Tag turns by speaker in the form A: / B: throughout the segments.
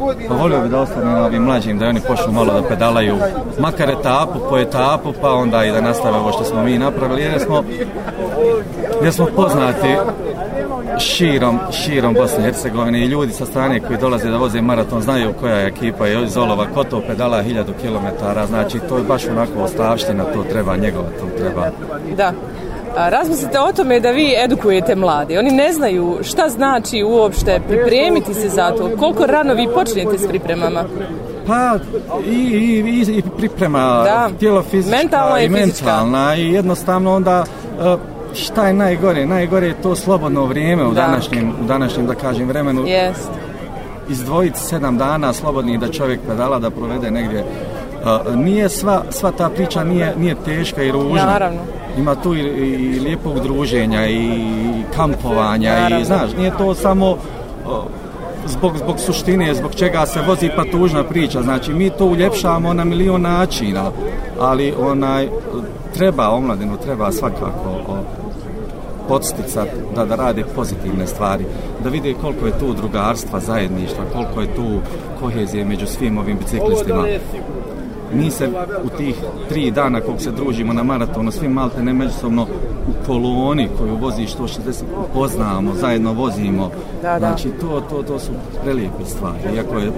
A: godina. Pa volio bi da ostane na ovim mlađim, da oni počnu malo da pedalaju makar etapu po etapu, pa onda i da nastave ovo što smo mi napravili, jer smo, jer smo poznati širom, širom Bosne i Hercegovine i ljudi sa strane koji dolaze da voze maraton znaju koja je ekipa je iz Olova, ko to pedala hiljadu kilometara, znači to je baš onako ostavština, to treba njegova, to treba.
B: Da, Razmislite o tome da vi edukujete mlade. Oni ne znaju šta znači uopšte pripremiti se za to. Koliko rano vi počinjete s pripremama?
A: Pa, i, i, i priprema tijelo fizička mentalna i, i mentalna. Fizička. I jednostavno onda e, šta je najgore? Najgore je to slobodno vrijeme u, da. današnjem, u današnjem, da kažem, vremenu. Yes. Izdvojiti sedam dana slobodni da čovjek pedala da provede negdje. E, nije sva, sva ta priča nije, nije teška i ružna. Naravno ima tu i, i lijepog druženja i kampovanja i znaš, nije to samo o, zbog, zbog suštine, zbog čega se vozi pa tužna priča, znači mi to uljepšavamo na milion načina, ali onaj, treba omladinu, treba svakako o, podsticat da, da rade pozitivne stvari, da vide koliko je tu drugarstva, zajedništva, koliko je tu kohezije među svim ovim biciklistima. Ovo da je sigurno mi se u tih tri dana kog se družimo na maratonu, svi malte ne međusobno u koloni koju vozi 160 upoznamo, zajedno vozimo. Da, da. Znači, to, to, to su prelijepe stvari. Iako je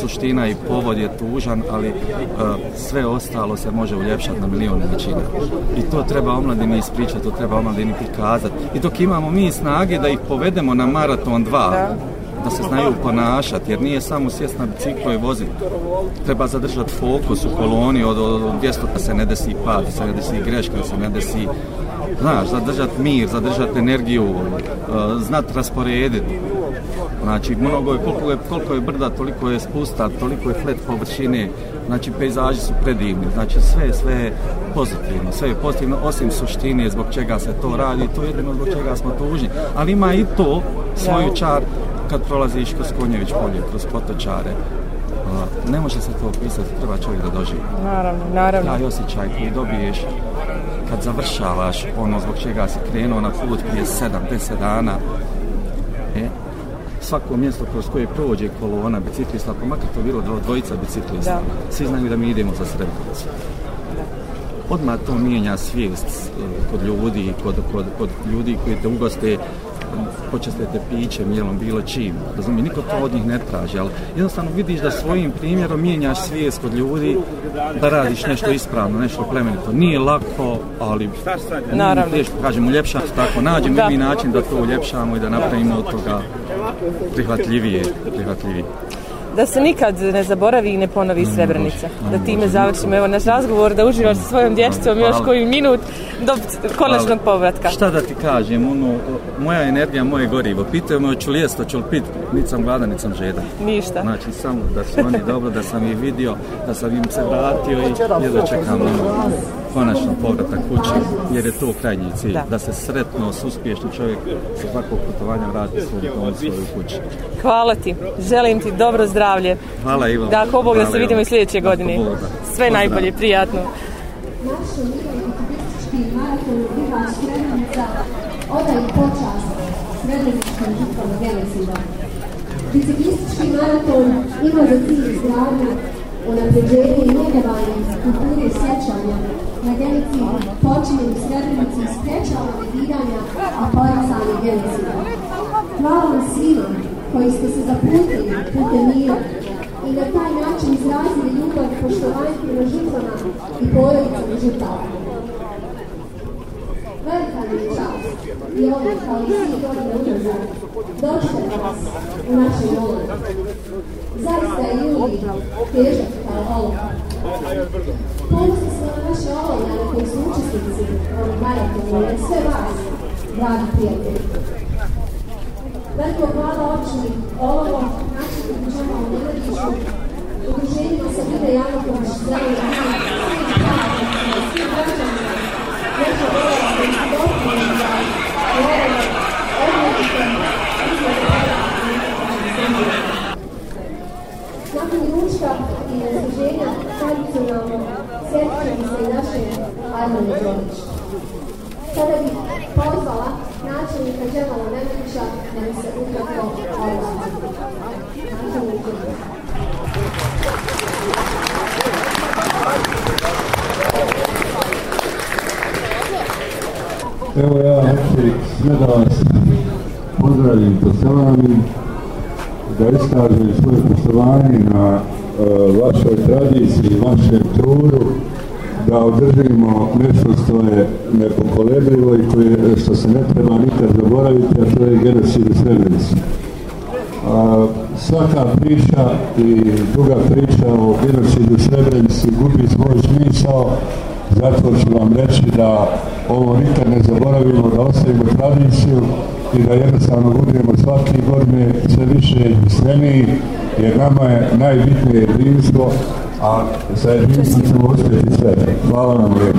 A: suština i povod je tužan, ali uh, sve ostalo se može uljepšati na milijone načina. I to treba omladini ispričati, to treba omladini prikazati. I dok imamo mi snage da ih povedemo na maraton 2, da da se znaju ponašati, jer nije samo sjest na biciklo i voziti. Treba zadržati fokus u koloni od, od, od gdje da se ne desi pad, se ne desi greška, se ne desi znaš, zadržati mir, zadržati energiju, uh, znat rasporediti. Znači, mnogo je, koliko je, koliko je brda, toliko je spusta, toliko je flet površine, Znači, pejzaži su predivni, znači sve, sve je pozitivno, sve je pozitivno, osim suštine zbog čega se to radi, to je jedino zbog čega smo tužni. Ali ima i to svoju čar kad prolaziš kroz Konjević polje, kroz potočare. Uh, ne može se to opisati, treba čovjek da doživi. Naravno, naravno. Taj osjećaj koji dobiješ kad završavaš ono zbog čega si krenuo na put prije 7-10 dana, svako mjesto kroz koje prođe kolona biciklista, pa makar to bilo dvojica biciklista, da. svi znaju da mi idemo za Srebrenicu. Odmah to mijenja svijest eh, kod ljudi, kod, kod, kod ljudi koji te ugoste, počestite piće, mjelom, bilo čim. Razumije, niko to od njih ne traži, ali jednostavno vidiš da svojim primjerom mijenjaš svijest kod ljudi da radiš nešto ispravno, nešto plemenito. Nije lako, ali Naravno. teško kažem, uljepšati tako, nađem da. mi način da to uljepšamo i da napravimo od toga prihvatljivije, prihvatljivije
B: da se nikad ne zaboravi i ne ponovi mm, Srebrenica. Mm, da time mm, završimo evo naš razgovor, da uživaš sa svojom dječicom još koji minut do konačnog povratka.
A: Šta da ti kažem, ono, moja energija, moje gorivo. Pitaju me, ću li jesto, ću li pit, nicam glada, nicam žeda. Ništa. Znači, samo da su oni dobro, da sam ih vidio, da sam im se vratio i jedno čekam. Ono konačno povratak kuće, jer je to krajnji cilj, da, da se sretno, uspješno čovjek sa svakog putovanja vrati svoj dom svoju kuću.
B: Hvala ti, želim ti dobro zdravlje. Hvala Ivo. Da, ako Bog da se vidimo i sljedeće godine. Sve najbolje, prijatno. Biciklistički maraton ima za cilj zdravlja, unapređenje i negavanje kulture sjećanja na genici počinje u srednici sprečala nevidanja, a porazali genici. Hvala vam svima koji ste se zaputili putem mira i na taj način izrazili ljubav poštovanje prema žrtvama i porodicama žrtava. Velika mi je čast i ovdje kao i svi godine uđe došle vas u našoj volje. Zaista je ljudi težak kao ovdje.
C: Ponosni smo na naše olovljane koji su učestnici ovog maratona i sve vas, dragi prijatelji. Veliko hvala općini olovo, našim kućama u Nedadiću, udruženjima sa Vida Janokova, zdravo i razvoj, svim građanima, veća olova, veća dobro, veća olova, sam ljuska i razliženja tradicionalno sjetiti mi se i naše Arnone Đović. Sada bih pozvala načelnika Đevala Nemanića da mi se ukratko odlazi. Evo ja, Hrvatski, gledam vas, pozdravim, poselam i da iskažem svoje poštovanje na uh, vašoj tradiciji, vašem trudu, da održimo nešto što je nepokolebljivo i koje, što se ne treba nikad zaboraviti, a to je genocid u Srebrenici. Uh, svaka priča i druga priča o genocidu u Srebrenici gubi svoj smisao, zato ću vam reći da ovo nikad ne zaboravimo, da ostavimo tradiciju, i da jednostavno budemo svaki godine sve više sremeni jer nama je najbitnije jedinstvo a sa jedinstvom ćemo uspjeti sve. Hvala vam
D: lijepo.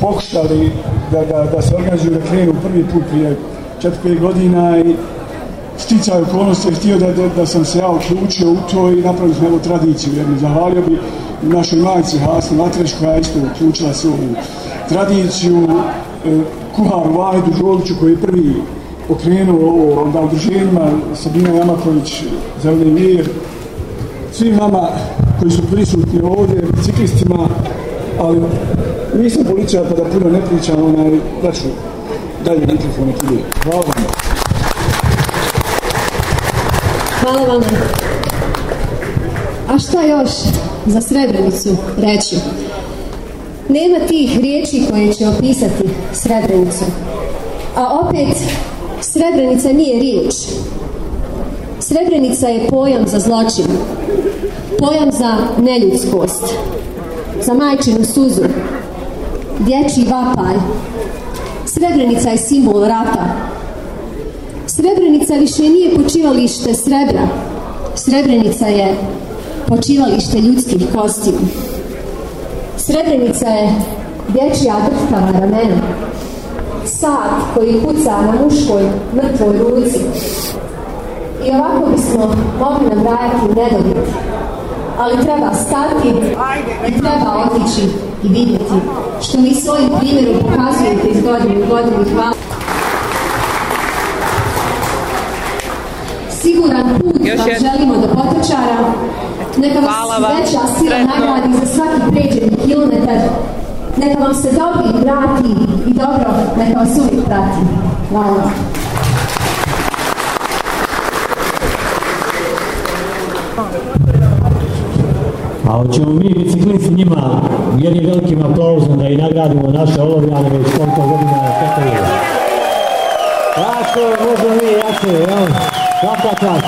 E: pokušali da, da, da se organizuju da krenu prvi put prije četiri godina i sticaju konost je htio da, da, da sam se ja uključio u to i napravio sam evo tradiciju jer mi zahvalio bi našoj majici Hasni Matreš koja je isto uključila se u tradiciju e, kuharu Vajdu Žoliću koji je prvi pokrenuo ovo onda udruženjima Sabina Jamaković Zeleni Mir svim vama koji su prisutni ovdje biciklistima ali nisam policija pa da puno ne pričam, onaj, da ću dalje mikrofone ti je. Hvala vam.
D: Hvala vam. A šta još za Srebrenicu reći? Nema tih riječi koje će opisati Srebrenicu. A opet, Srebrenica nije riječ. Srebrenica je pojam za zločin. Pojam za neljudskost. Srebrenica za majčinu suzu, dječji vapaj. Srebrenica je simbol rata. Srebrenica više nije počivalište srebra. Srebrenica je počivalište ljudskih kostima. Srebrenica je dječja drtava ramena. Sad koji puca na muškoj mrtvoj ruci. I ovako bismo mogli nabrajati nedobiti ali treba stati i treba otići i vidjeti što mi svojim primjerom pokazujete iz godine u godinu. Hvala. Siguran put Još vam želimo do potočara. Neka vam Hvala sveća sila nagradi za svaki pređeni kilometar. Neka vam se dobri vrati i dobro, neka vas uvijek prati. Hvala.
F: hoćemo mi biciklisti njima jednim velikim aplauzom da i nagradimo naše olovljane već koliko godina na Petrovi. Tako, možda mi, jače, evo, svaka čas.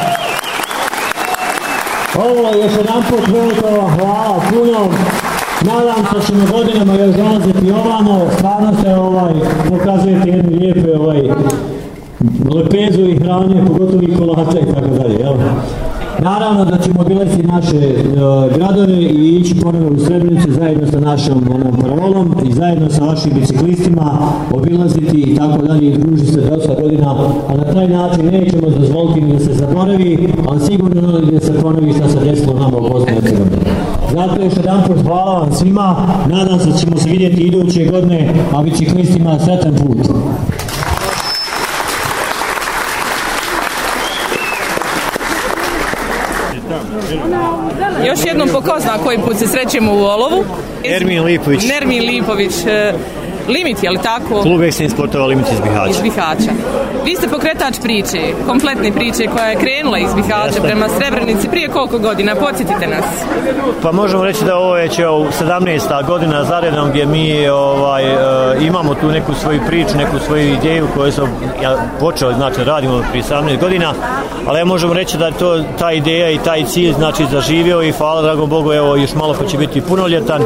F: Ovo, još jedan put veliko hvala puno. Nadam se ćemo godinama još dolaziti ovamo, stvarno se ovaj, pokazujete jednu lijepu ovaj, lepezu i hranje, pogotovo i kolača i tako dalje, evo. Naravno da ćemo obilaziti naše e, gradove i ići ponovno u Srebrenicu zajedno sa našom onom parolom i zajedno sa vašim biciklistima obilaziti i tako dalje i družiti se dosta godina, a na taj način nećemo dozvoliti da se zaboravi, ali sigurno da se zaboravi šta se desilo nama u Bosnu i Zato još jedan put hvala vam svima, nadam se ćemo se vidjeti iduće godine, a biciklistima sretan put.
B: Još jednom pokozna koji put se srećemo u Olovu.
G: Nermin Lipović.
B: Nermin Lipović. E, Limit, je li tako?
G: Klub Eksin Sportova Limit iz Bihaća. Iz
B: Bihaća. Vi ste pokretač priče, kompletne priče koja je krenula iz Bihaća Jeste. prema Srebrenici prije koliko godina? Podsjetite nas.
G: Pa možemo reći da ovo je će u 17. godina zaredom gdje mi ovaj, e, imamo tu neku svoju priču, neku svoju ideju koju sam ja počeo, znači radimo prije 17 godina, ali ja možemo reći da je to ta ideja i taj cilj znači zaživio i hvala dragom Bogu, evo još malo pa će biti punoljetan,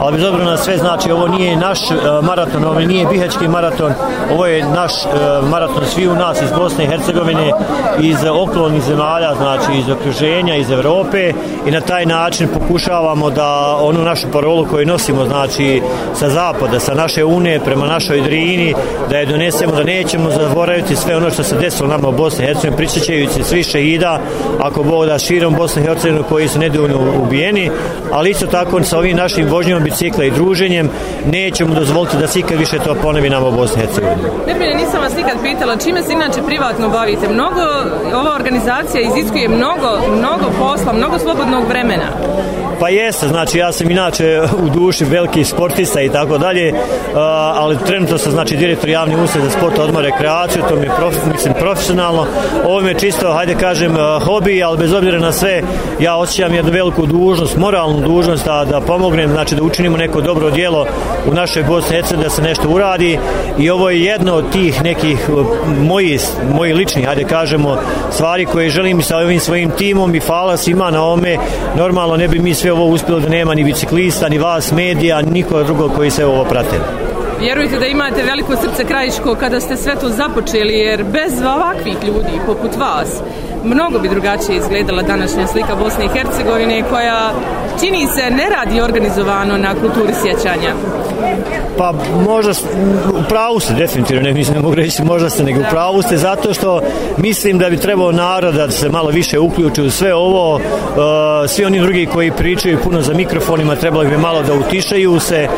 G: ali bez obzira na sve znači ovo nije naš uh, maraton, ovo nije bihački maraton, ovo je naš e, maraton svi u nas iz Bosne i Hercegovine, iz okolnih zemalja, znači iz okruženja, iz Evrope i na taj način pokušavamo da onu našu parolu koju nosimo, znači sa zapada, sa naše une prema našoj drini, da je donesemo, da nećemo zaboraviti sve ono što se desilo nama u Bosni i Hercegovini, pričećajući svi šehida, ako Bog da širom Bosne i Hercegovine koji su nedovoljno ubijeni, ali isto tako sa ovim našim vožnjima bicikla i druženjem nećemo dozvoliti da da se ikad više to ponovi nam u
B: Bosni
G: i Hercegovini.
B: Ne prije, nisam vas nikad pitala, čime se inače privatno bavite? Mnogo, ova organizacija iziskuje mnogo, mnogo posla, mnogo slobodnog vremena.
G: Pa jeste, znači ja sam inače u duši veliki sportista i tako dalje, ali trenutno sam znači direktor javne usluge za sport, odmor, rekreaciju, to mi je prof, mislim, profesionalno. Ovo mi je čisto, hajde kažem, hobi, ali bez obzira na sve, ja osjećam jednu veliku dužnost, moralnu dužnost, da, da pomognem, znači da učinimo neko dobro dijelo u našoj Bosni Hercegovini, da se nešto uradi i ovo je jedno od tih nekih moji, moji lični, hajde kažemo, stvari koje želim sa ovim svojim timom i hvala svima na ovome, normalno ne bi mi svi sve ovo uspjelo da nema ni biciklista, ni vas, medija, niko drugo koji se ovo prate.
B: Vjerujte da imate veliko srce krajiško kada ste sve to započeli, jer bez ovakvih ljudi poput vas, mnogo bi drugačije izgledala današnja slika Bosne i Hercegovine koja čini se ne radi organizovano na kulturi sjećanja.
G: Pa možda u pravu ste, definitivno ne, ne mogu reći možda ste, nego u pravu ste, zato što mislim da bi trebao narod da se malo više uključi u sve ovo. E, svi oni drugi koji pričaju puno za mikrofonima trebalo bi malo da utišaju se,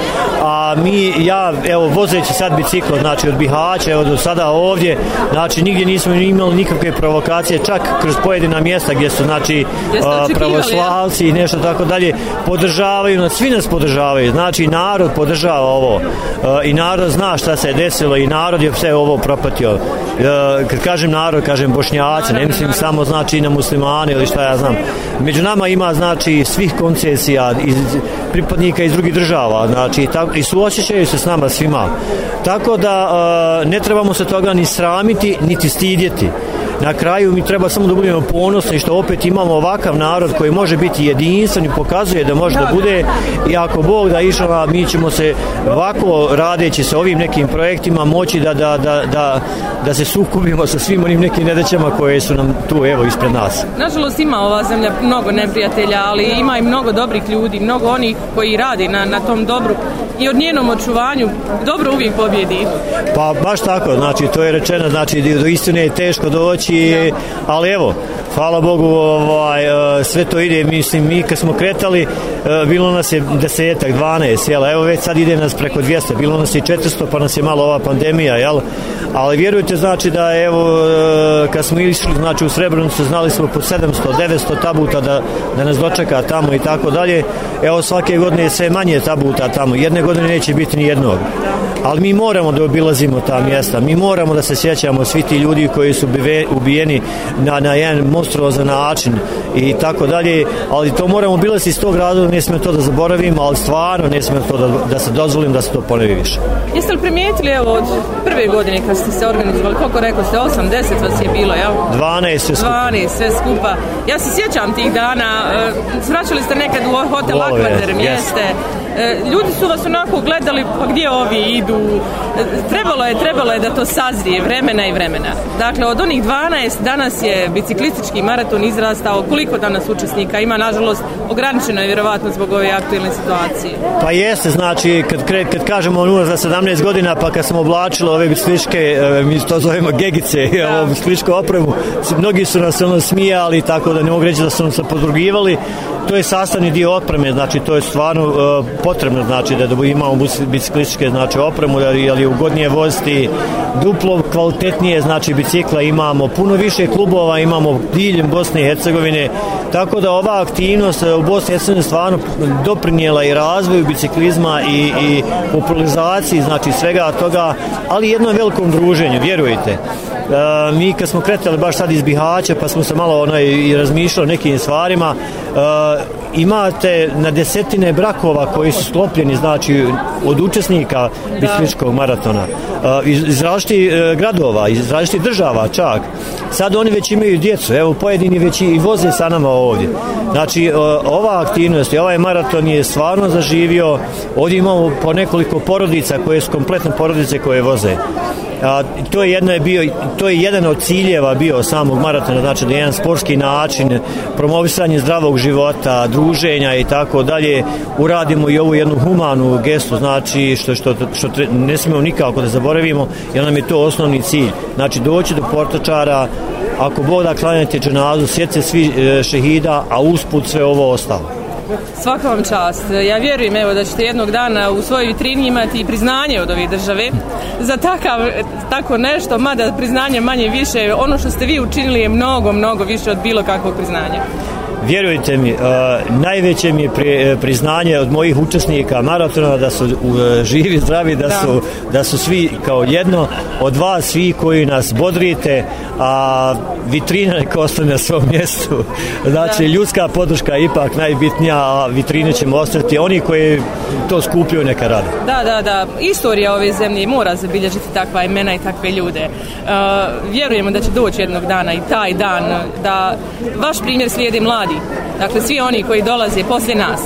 G: a mi, ja, evo, vozeći sad biciklo, znači od Bihaća, evo do sada ovdje, znači nigdje nismo imali nikakve provokacije, čak kroz pojedina mjesta gdje su znači pravoslavci i nešto tako dalje podržavaju nas, svi nas podržavaju znači narod podržava ovo i narod zna šta se je desilo i narod je sve ovo propatio kad kažem narod, kažem bošnjaci ne mislim samo znači na muslimane ili šta ja znam, među nama ima znači svih koncesija iz, pripadnika iz drugih država znači, tako, i suosjećaju se s nama svima tako da ne trebamo se toga ni sramiti, niti stidjeti na kraju mi treba samo samo da budemo ponosni što opet imamo ovakav narod koji može biti jedinstven i pokazuje da može da, da bude i ako Bog da išla, mi ćemo se ovako radeći sa ovim nekim projektima moći da, da, da, da, da se sukubimo sa svim onim nekim nedećama koje su nam tu evo ispred nas.
B: Nažalost ima ova zemlja mnogo neprijatelja, ali ima i mnogo dobrih ljudi, mnogo onih koji radi na, na tom dobru i od njenom očuvanju dobro uvijek pobjedi.
G: Pa baš tako, znači to je rečeno, znači do istine je teško doći, ali evo, hvala Bogu, ovaj, e, sve to ide, mislim, mi kad smo kretali, e, bilo nas je desetak, dvanaest, jel, evo već sad ide nas preko dvijesta, bilo nas je četiristo, pa nas je malo ova pandemija, jel, ali vjerujte, znači da evo, e, kad smo išli, znači u Srebrnicu, znali smo po 700, 900 tabuta da, da nas dočeka tamo i tako dalje, evo svake godine je sve manje tabuta tamo, jedne godine neće biti ni jednog ali mi moramo da obilazimo ta mjesta, mi moramo da se sjećamo svi ti ljudi koji su bive, ubijeni na, na jedan monstruozan način i tako dalje, ali to moramo obilaziti iz tog razloga, ne smijem to da zaboravimo, ali stvarno ne smijem to da, da se dozvolim da se to ponovi više.
B: Jeste li primijetili evo od prve godine kad ste se organizovali, koliko rekao ste, 8, 10 vas je bilo,
G: jel?
B: 12 sve skupa. 12 sve skupa. Ja se sjećam tih dana, e, svraćali ste nekad u hotel Akvarder, mjeste, yes. E, ljudi su vas onako gledali pa gdje ovi idu e, trebalo je trebalo je da to sazrije vremena i vremena dakle od onih 12 danas je biciklistički maraton izrastao koliko danas učesnika ima nažalost ograničeno je vjerovatno zbog ove aktualne situacije
G: pa jeste znači kad kre, kad kažemo ono za 17 godina pa kad smo oblačili ove bicikliške e, mi to zovemo gegice ovu bicikličku opremu mnogi su nas ono smijali tako da ne mogu reći da su nas podrugivali To je sastavni dio opreme, znači to je stvarno uh, potrebno, znači da imamo biciklističke znači, opremu, jer je ugodnije voziti duplo kvalitetnije, znači bicikla imamo puno više klubova, imamo diljem Bosne i Hercegovine, tako da ova aktivnost e, u Bosni i Hercegovini stvarno doprinijela i razvoju biciklizma i, i popularizaciji znači svega toga, ali jednom velikom druženju, vjerujte. E, mi kad smo kretali baš sad iz Bihaća, pa smo se malo onaj, i razmišljali o nekim stvarima, e, imate na desetine brakova koji su sklopljeni znači od učesnika bicikličkog maratona uh, iz, iz različitih uh, gradova, iz različitih država čak. Sad oni već imaju djecu, evo pojedini već i voze sa nama ovdje. Znači uh, ova aktivnost i ovaj maraton je stvarno zaživio, ovdje imamo po nekoliko porodica koje su kompletne porodice koje voze. A, to je jedno je bio to je jedan od ciljeva bio samog maratona znači da je jedan sportski način promovisanje zdravog života, druge druženja i tako dalje, uradimo i ovu jednu humanu gestu, znači što, što, što tre, ne smemo nikako da zaboravimo, jer nam je to osnovni cilj. Znači doći do portačara, ako Bog da klanjate dženazu, sjece svi e, šehida, a usput sve ovo ostalo.
B: Svaka vam čast. Ja vjerujem evo, da ćete jednog dana u svojoj vitrini imati priznanje od ove države za takav, tako nešto, mada priznanje manje više, ono što ste vi učinili je mnogo, mnogo više od bilo kakvog priznanja
G: vjerujte mi, e, najveće mi je e, priznanje od mojih učesnika maratona da su e, živi, zdravi, da, da. Su, da su svi kao jedno od vas, svi koji nas bodrite, a vitrina neka ostane na svom mjestu. Znači, da. ljudska podrška je ipak najbitnija, a vitrine ćemo ostati. Oni koji to skupljuju neka rade.
B: Da, da, da. Istorija ove zemlje mora zabilježiti takva imena i takve ljude. Uh, vjerujemo da će doći jednog dana i taj dan da vaš primjer slijedi mladi dakle svi oni koji dolaze poslije nas.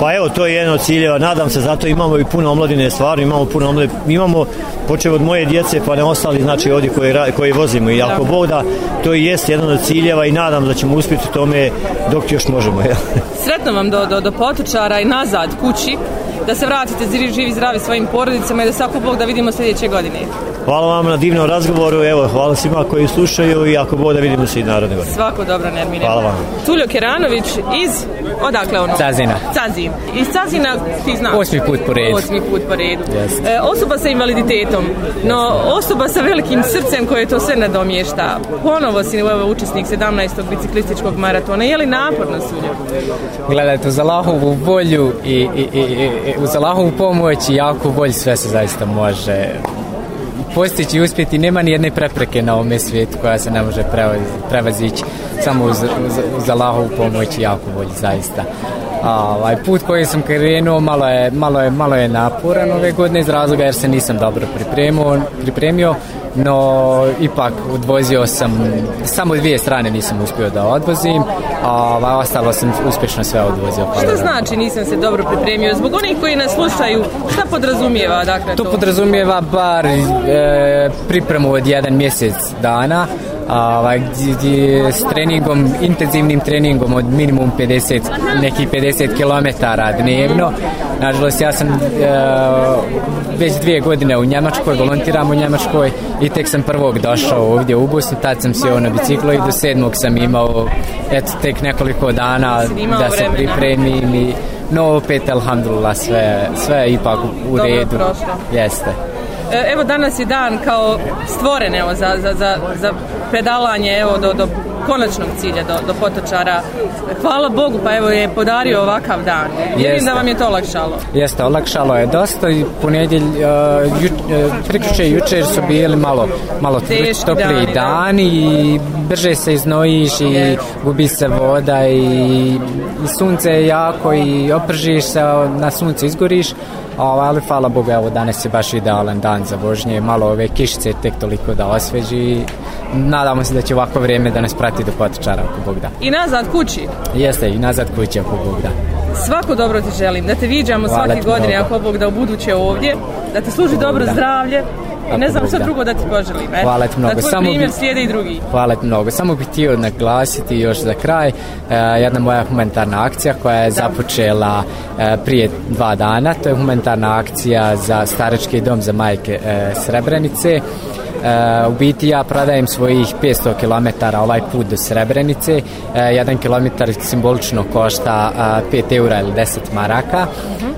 G: Pa evo, to je jedno od ciljeva, nadam se, zato imamo i puno omladine stvari, imamo puno omladine, imamo počeo od moje djece pa ne ostali znači ovdje koje, koje vozimo i ako Bog da to i jest jedan od ciljeva i nadam da ćemo uspjeti u tome dok još možemo. Ja.
B: Sretno vam do, do, do potučara i nazad kući da se vratite živi zdravi svojim porodicama i da svaku Bog da vidimo sljedeće godine.
G: Hvala vam na divnom razgovoru, evo, hvala svima koji slušaju i ako Bog da vidimo se i narodne godine.
B: Svako dobro, Nermine. Hvala vam. Tuljo Keranović iz, odakle ono?
H: Cazina.
B: Cazin. Iz Cazina ti znaš? Osmi
H: put po redu. Osmi
B: put po redu. Yes. E, osoba sa invaliditetom, no osoba sa velikim srcem koje to sve nadomješta. Ponovo si ovaj učesnik 17. biciklističkog maratona. Je li naporno, Tuljo?
H: Gledaj, to za lahovu volju i, i, i, i uz Allahovu pomoć i jako bolj sve se zaista može postići i uspjeti. Nema ni jedne prepreke na ovome svijetu koja se ne može prevazići samo uz, uz, uz Allahovu pomoć i jako bolj zaista. A, ovaj put koji sam krenuo malo je, malo je, malo je naporan ove godine iz razloga jer se nisam dobro pripremio, pripremio no ipak odvozio sam samo dvije strane nisam uspio da odvozim a ostalo sam uspješno sve odvozio
B: pa što znači nisam se dobro pripremio zbog onih koji nas slušaju šta podrazumijeva
H: dakle to, to podrazumijeva bar e, pripremu od jedan mjesec dana ovaj, s treningom, intenzivnim treningom od minimum 50, nekih 50 km dnevno. Nažalost, ja sam uh, već dvije godine u Njemačkoj, volontiram u Njemačkoj i tek sam prvog došao ovdje u Bosnu, tad sam se na biciklo i do sedmog sam imao eto, tek nekoliko dana da se pripremim i No, opet, alhamdulillah, sve, sve je ipak u Dobro redu. Dobro, prošlo.
B: Jeste. E, evo danas je dan kao stvoren evo, za, za, za, za pedalanje evo, do, do konačnog cilja do, do potočara. Hvala Bogu, pa evo je podario ovakav dan. Vjerujem da vam je to olakšalo.
H: Jeste, olakšalo je dosta i ponedjelj, uh, e, juč, uh, e, priključe jučer su bili malo, malo Teški topli dani, dan i brže se iznojiš i gubi se voda i, i sunce je jako i opržiš se, na sunce izgoriš, Ovo, ali hvala Bogu, evo danas je baš idealan dan za vožnje, malo ove kišice tek toliko da osveži nadamo se da će ovako vrijeme da nas prati do potičara oko Bogda.
B: I nazad kući?
H: Jeste, i nazad kući oko Bogda.
B: Svako dobro ti želim, da te viđamo svake godine ako Bogda u buduće ovdje, da te služi dobro zdravlje, Ako ne znam što drugo da ti poželim. Eh?
H: Hvala ti
B: mnogo. Na tvoj Samo primjer bi... slijede i drugi. Hvala ti
H: mnogo. Samo bih htio naglasiti još za kraj eh, jedna moja humanitarna akcija koja je da. započela eh, prije dva dana. To je humanitarna akcija za starački dom za majke eh, Srebrenice. Srebrenice. E, u biti ja pradajem svojih 500 km ovaj put do Srebrenice. E, eh, jedan kilometar simbolično košta e, eh, 5 eura ili 10 maraka,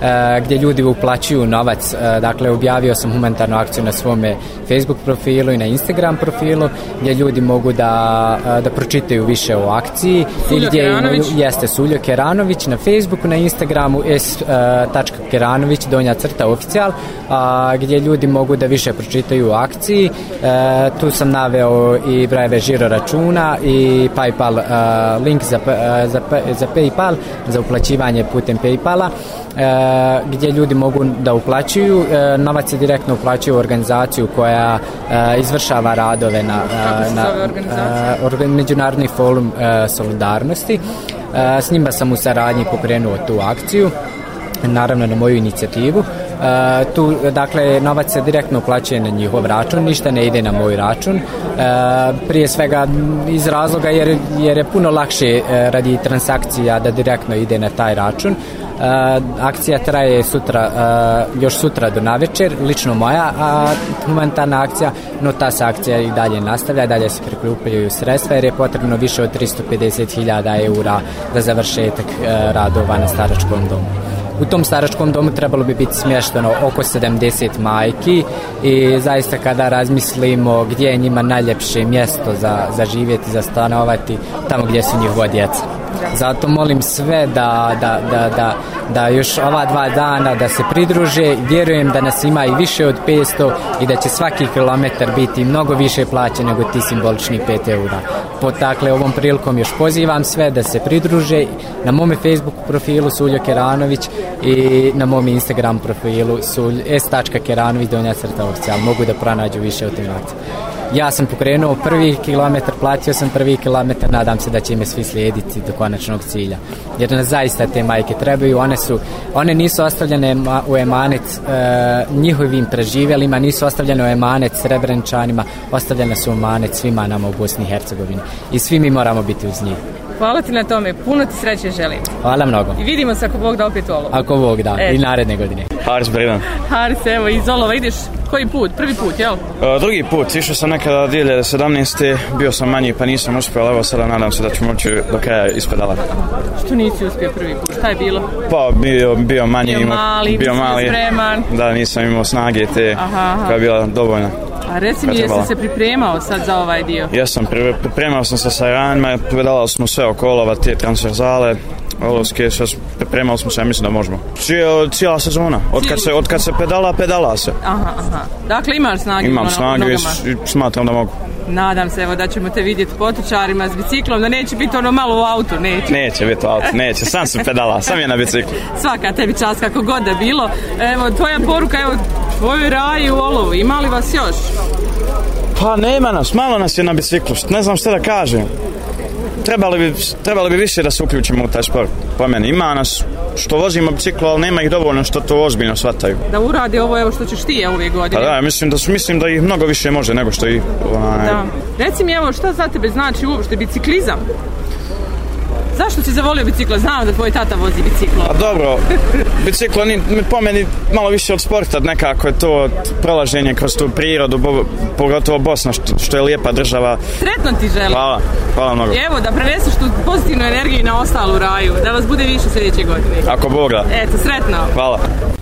H: e, gdje ljudi uplaćuju novac. E, dakle, objavio sam humanitarnu akciju na svome Facebook profilu i na Instagram profilu, gdje ljudi mogu da, da pročitaju više o akciji.
B: Suljo
H: gdje Keranović. Imaju, jeste Suljo Keranović na Facebooku, na Instagramu s.keranović, donja crta oficijal, a, gdje ljudi mogu da više pročitaju o akciji E, tu sam naveo i brojeve žiro računa i Paypal e, link za, e, za, za Paypal za uplaćivanje putem Paypala e, gdje ljudi mogu da uplaćuju. E, novac se direktno uplaćuju u organizaciju koja e, izvršava radove na, e, na e, Međunarodni forum e, solidarnosti. E, s njima sam u saradnji pokrenuo tu akciju, naravno na moju inicijativu. E, E, tu dakle novac se direktno uplaćuje na njihov račun, ništa ne ide na moj račun. E, prije svega iz razloga jer, jer je puno lakše e, radi transakcija da direktno ide na taj račun. Uh, akcija traje sutra, uh, još sutra do navečer, lično moja a humanitarna akcija, no ta se akcija i dalje nastavlja, dalje se prikupljaju sredstva jer je potrebno više od 350.000 eura za završetak uh, radova na staračkom domu. Uh, U tom staračkom domu trebalo bi biti smješteno oko 70 majki i zaista kada razmislimo gdje je njima najljepše mjesto za, za živjeti, za stanovati, tamo gdje su njihova djeca. Zato molim sve da, da, da, da, da još ova dva dana da se pridruže. Vjerujem da nas ima i više od 500 i da će svaki kilometar biti mnogo više plaće nego ti simbolični 5 eura. Potakle ovom prilikom još pozivam sve da se pridruže na mome Facebook profilu Suljo Keranović i na mom Instagram profilu sulj, s.keranović donja crta ovcija. Mogu da pronađu više o tim akcijama. Ja sam pokrenuo prvi kilometar, platio sam prvi kilometar, nadam se da će me svi slijediti do konačnog cilja. Jer na zaista te majke trebaju, one su, one nisu ostavljene u emanet e, njihovim preživjelima, nisu ostavljene u emanet srebrenčanima, ostavljene su u emanet svima nama u Bosni i Hercegovini. I svi mi moramo biti uz njih
B: hvala ti na tome, puno ti sreće želim.
H: Hvala mnogo.
B: I vidimo se ako Bog da opet u Olovo.
H: Ako Bog da, e. i naredne godine.
I: Hars Brivan.
B: Hars, evo, iz Olova ideš koji put? Prvi put, jel?
I: A, e, drugi put, išao sam nekada 2017. Bio sam manji pa nisam uspio, ali evo sada nadam se da ću moći do kraja ispredala.
B: Što nisi uspio prvi put? Šta je bilo?
I: Pa bio, bio manji, bio
B: mali, bio mali. Spreman.
I: Da, nisam imao snage te aha, aha. koja je bila dovoljna.
B: A reci mi, jesi se pripremao sad za ovaj dio?
I: Jesam, pripremao sam se sa ranima, predala smo sve okolova, te transverzale, Olovske, sve premali smo se, ja mislim da možemo. Cijela, cijela sezona, od kad, se, od kad se pedala, pedala se.
B: Aha, aha. Dakle, imaš snage
I: Imam u ono, snage nogama. i smatram da mogu.
B: Nadam se, evo, da ćemo te vidjeti potičarima s biciklom, da neće biti ono malo u autu,
I: neće. Neće biti u autu, neće, sam sam pedala, sam je na biciklu.
B: Svaka tebi čas, kako god da bilo. Evo, tvoja poruka, evo, tvoj raj u olovu, ima li vas još?
I: Pa nema nas, malo nas je na biciklu, ne znam što da kažem trebali bi, trebali bi više da se uključimo u taj sport. Po meni ima nas što vozimo biciklo, ali nema ih dovoljno što to ozbiljno shvataju.
B: Da uradi ovo evo što ćeš ti ja ove godine.
I: Pa da, mislim da mislim da ih mnogo više može nego što i onaj. Da.
B: Reci mi evo šta za tebe znači uopšte biciklizam? Zašto si zavolio biciklo? Znam da tvoj tata vozi biciklo. A
I: dobro, biciklo ni, mi pomeni malo više od sporta, nekako je to prolaženje kroz tu prirodu, bo, pogotovo Bosna, što, što je lijepa država.
B: Sretno ti želim.
I: Hvala, hvala
B: mnogo. Evo, da preneseš tu pozitivnu energiju na ostalu raju, da vas bude više sljedeće godine.
I: Ako Boga.
B: Eto, sretno.
I: Hvala.